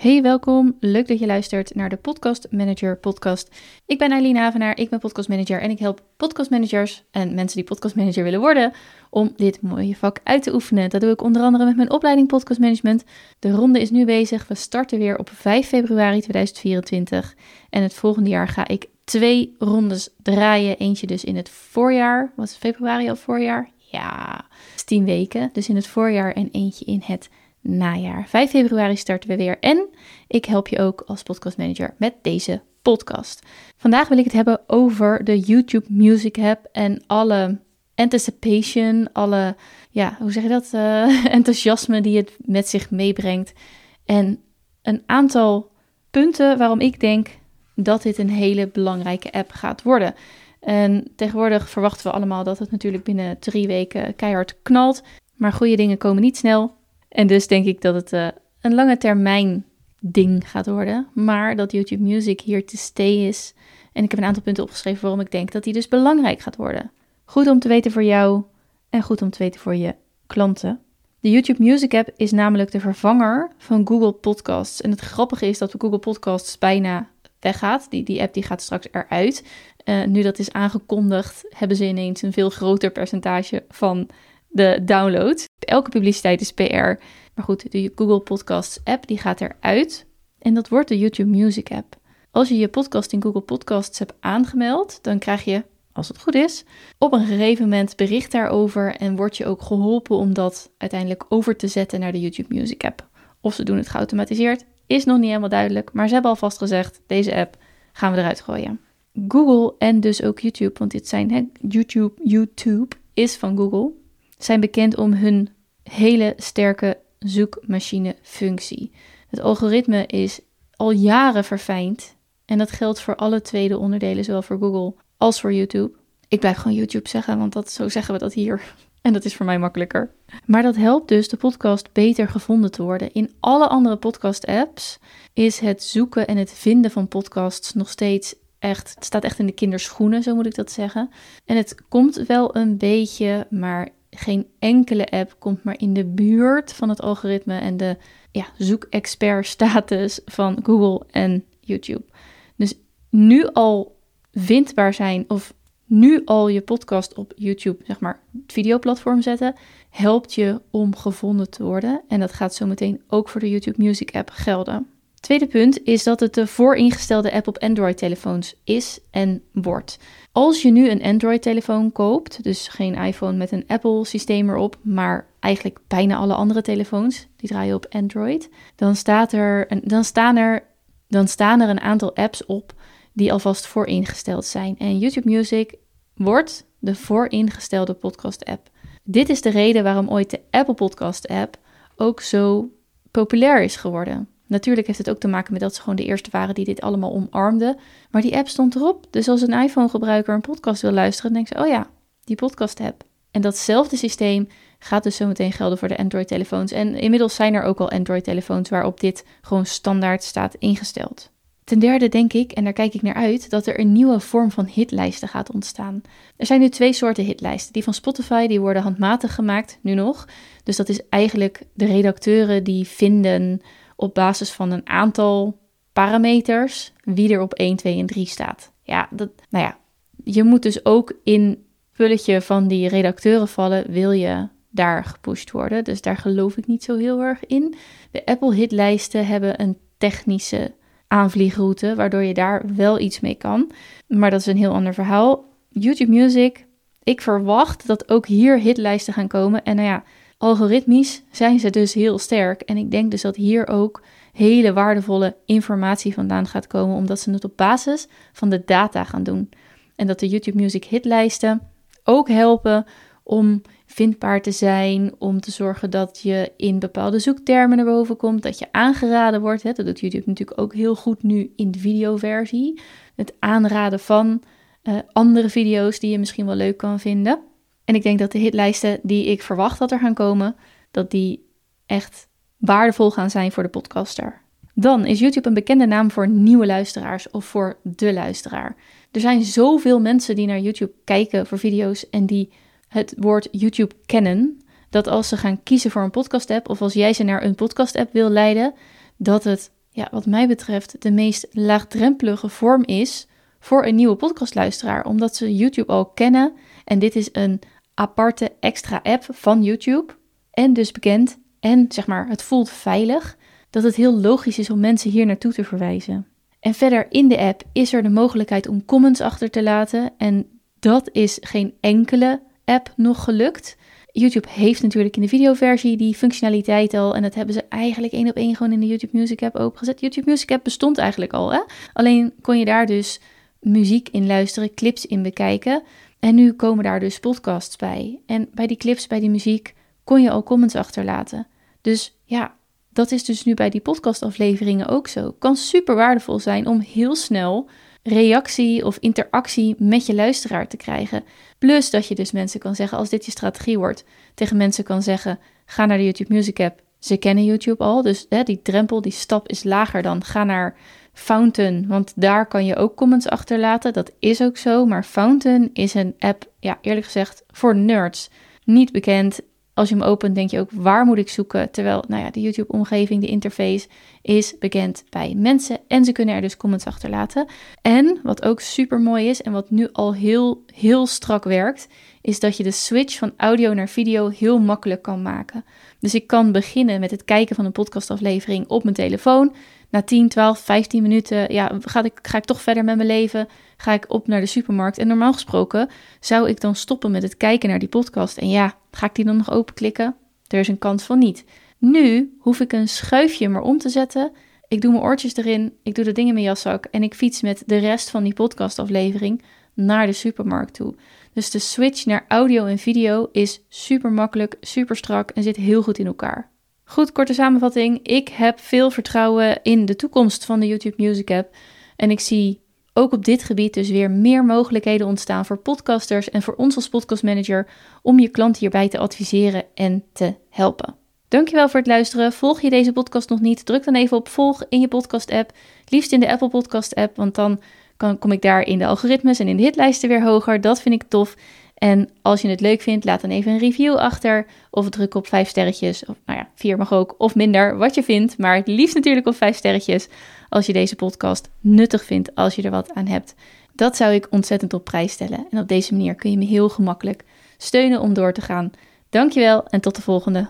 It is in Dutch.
Hey, welkom. Leuk dat je luistert naar de Podcast Manager podcast. Ik ben Eileen Havenaar, ik ben podcast manager en ik help podcastmanagers en mensen die podcast manager willen worden om dit mooie vak uit te oefenen. Dat doe ik onder andere met mijn opleiding podcast management. De ronde is nu bezig. We starten weer op 5 februari 2024 en het volgende jaar ga ik twee rondes draaien. Eentje dus in het voorjaar. Was februari al voorjaar? Ja, 10 weken. Dus in het voorjaar en eentje in het najaar. 5 februari starten we weer en ik help je ook als podcastmanager met deze podcast. Vandaag wil ik het hebben over de YouTube Music App en alle anticipation, alle, ja, hoe zeg je dat, uh, enthousiasme die het met zich meebrengt. En een aantal punten waarom ik denk dat dit een hele belangrijke app gaat worden. En tegenwoordig verwachten we allemaal dat het natuurlijk binnen drie weken keihard knalt. Maar goede dingen komen niet snel. En dus denk ik dat het uh, een lange termijn ding gaat worden. Maar dat YouTube Music hier te stay is. En ik heb een aantal punten opgeschreven waarom ik denk dat die dus belangrijk gaat worden. Goed om te weten voor jou en goed om te weten voor je klanten. De YouTube Music app is namelijk de vervanger van Google Podcasts. En het grappige is dat Google Podcasts bijna weggaat. Die, die app die gaat straks eruit. Uh, nu dat is aangekondigd, hebben ze ineens een veel groter percentage van de downloads. Elke publiciteit is PR. Maar goed, de Google Podcasts app die gaat eruit. En dat wordt de YouTube Music app. Als je je podcast in Google Podcasts hebt aangemeld, dan krijg je, als het goed is, op een gegeven moment bericht daarover en word je ook geholpen om dat uiteindelijk over te zetten naar de YouTube Music app. Of ze doen het geautomatiseerd, is nog niet helemaal duidelijk, maar ze hebben alvast gezegd, deze app gaan we eruit gooien. Google en dus ook YouTube, want dit zijn YouTube, YouTube is van Google zijn bekend om hun hele sterke zoekmachinefunctie. Het algoritme is al jaren verfijnd en dat geldt voor alle tweede onderdelen, zowel voor Google als voor YouTube. Ik blijf gewoon YouTube zeggen, want dat, zo zeggen we dat hier. En dat is voor mij makkelijker. Maar dat helpt dus de podcast beter gevonden te worden. In alle andere podcast-apps is het zoeken en het vinden van podcasts nog steeds echt. Het staat echt in de kinderschoenen, zo moet ik dat zeggen. En het komt wel een beetje, maar geen enkele app komt maar in de buurt van het algoritme en de ja, zoekexpert status van Google en YouTube. Dus nu al vindbaar zijn of nu al je podcast op YouTube, zeg maar, het videoplatform zetten, helpt je om gevonden te worden. En dat gaat zometeen ook voor de YouTube Music app gelden. Tweede punt is dat het de vooringestelde app op Android-telefoons is en wordt. Als je nu een Android-telefoon koopt, dus geen iPhone met een Apple-systeem erop, maar eigenlijk bijna alle andere telefoons die draaien op Android, dan, staat er dan, staan er, dan staan er een aantal apps op die alvast vooringesteld zijn. En YouTube Music wordt de vooringestelde podcast-app. Dit is de reden waarom ooit de Apple Podcast-app ook zo populair is geworden. Natuurlijk heeft het ook te maken met dat ze gewoon de eerste waren die dit allemaal omarmden. Maar die app stond erop. Dus als een iPhone-gebruiker een podcast wil luisteren, dan denkt ze: oh ja, die podcast-app. En datzelfde systeem gaat dus zometeen gelden voor de Android-telefoons. En inmiddels zijn er ook al Android-telefoons waarop dit gewoon standaard staat ingesteld. Ten derde denk ik, en daar kijk ik naar uit, dat er een nieuwe vorm van hitlijsten gaat ontstaan. Er zijn nu twee soorten hitlijsten. Die van Spotify, die worden handmatig gemaakt, nu nog. Dus dat is eigenlijk de redacteuren die vinden op basis van een aantal parameters wie er op 1, 2 en 3 staat. Ja, dat, nou ja, je moet dus ook in pulletje van die redacteuren vallen, wil je daar gepusht worden. Dus daar geloof ik niet zo heel erg in. De Apple hitlijsten hebben een technische aanvliegroute, waardoor je daar wel iets mee kan. Maar dat is een heel ander verhaal. YouTube Music, ik verwacht dat ook hier hitlijsten gaan komen. En nou ja, Algoritmisch zijn ze dus heel sterk. En ik denk dus dat hier ook hele waardevolle informatie vandaan gaat komen, omdat ze het op basis van de data gaan doen. En dat de YouTube Music hitlijsten ook helpen om vindbaar te zijn, om te zorgen dat je in bepaalde zoektermen naar boven komt, dat je aangeraden wordt. Hè. Dat doet YouTube natuurlijk ook heel goed nu in de videoversie. Het aanraden van uh, andere video's die je misschien wel leuk kan vinden. En ik denk dat de hitlijsten die ik verwacht dat er gaan komen, dat die echt waardevol gaan zijn voor de podcaster. Dan is YouTube een bekende naam voor nieuwe luisteraars of voor de luisteraar. Er zijn zoveel mensen die naar YouTube kijken voor video's en die het woord YouTube kennen, dat als ze gaan kiezen voor een podcast-app of als jij ze naar een podcast-app wil leiden, dat het ja, wat mij betreft, de meest laagdrempelige vorm is voor een nieuwe podcastluisteraar, omdat ze YouTube al kennen. En dit is een aparte extra app van YouTube. En dus bekend. En zeg maar, het voelt veilig. Dat het heel logisch is om mensen hier naartoe te verwijzen. En verder in de app is er de mogelijkheid om comments achter te laten. En dat is geen enkele app nog gelukt. YouTube heeft natuurlijk in de videoversie die functionaliteit al. En dat hebben ze eigenlijk één op één gewoon in de YouTube Music app opengezet. YouTube Music app bestond eigenlijk al. Hè? Alleen kon je daar dus muziek in luisteren, clips in bekijken. En nu komen daar dus podcasts bij. En bij die clips, bij die muziek, kon je al comments achterlaten. Dus ja, dat is dus nu bij die podcastafleveringen ook zo. Kan super waardevol zijn om heel snel reactie of interactie met je luisteraar te krijgen. Plus dat je dus mensen kan zeggen, als dit je strategie wordt, tegen mensen kan zeggen: ga naar de YouTube Music app. Ze kennen YouTube al, dus hè, die drempel, die stap is lager dan ga naar Fountain, want daar kan je ook comments achterlaten. Dat is ook zo, maar Fountain is een app, ja, eerlijk gezegd, voor nerds. Niet bekend. Als je hem opent, denk je ook, waar moet ik zoeken? Terwijl, nou ja, de YouTube-omgeving, de interface, is bekend bij mensen. En ze kunnen er dus comments achterlaten. En, wat ook super mooi is, en wat nu al heel, heel strak werkt, is dat je de switch van audio naar video heel makkelijk kan maken. Dus ik kan beginnen met het kijken van een podcastaflevering op mijn telefoon na 10, 12, 15 minuten ja, ga, ik, ga ik toch verder met mijn leven. Ga ik op naar de supermarkt. En normaal gesproken zou ik dan stoppen met het kijken naar die podcast. En ja, ga ik die dan nog openklikken? Er is een kans van niet. Nu hoef ik een schuifje maar om te zetten. Ik doe mijn oortjes erin, ik doe de dingen in mijn jaszak en ik fiets met de rest van die podcastaflevering naar de supermarkt toe. Dus de switch naar audio en video is super makkelijk, super strak en zit heel goed in elkaar. Goed, korte samenvatting. Ik heb veel vertrouwen in de toekomst van de YouTube Music app. En ik zie ook op dit gebied dus weer meer mogelijkheden ontstaan voor podcasters en voor ons als podcastmanager om je klant hierbij te adviseren en te helpen. Dankjewel voor het luisteren. Volg je deze podcast nog niet? Druk dan even op volg in je podcast app. Liefst in de Apple Podcast app, want dan kan, kom ik daar in de algoritmes en in de hitlijsten weer hoger. Dat vind ik tof. En als je het leuk vindt, laat dan even een review achter. Of druk op vijf sterretjes. Of nou ja, vier mag ook. Of minder, wat je vindt. Maar het liefst natuurlijk op vijf sterretjes. Als je deze podcast nuttig vindt, als je er wat aan hebt. Dat zou ik ontzettend op prijs stellen. En op deze manier kun je me heel gemakkelijk steunen om door te gaan. Dankjewel en tot de volgende.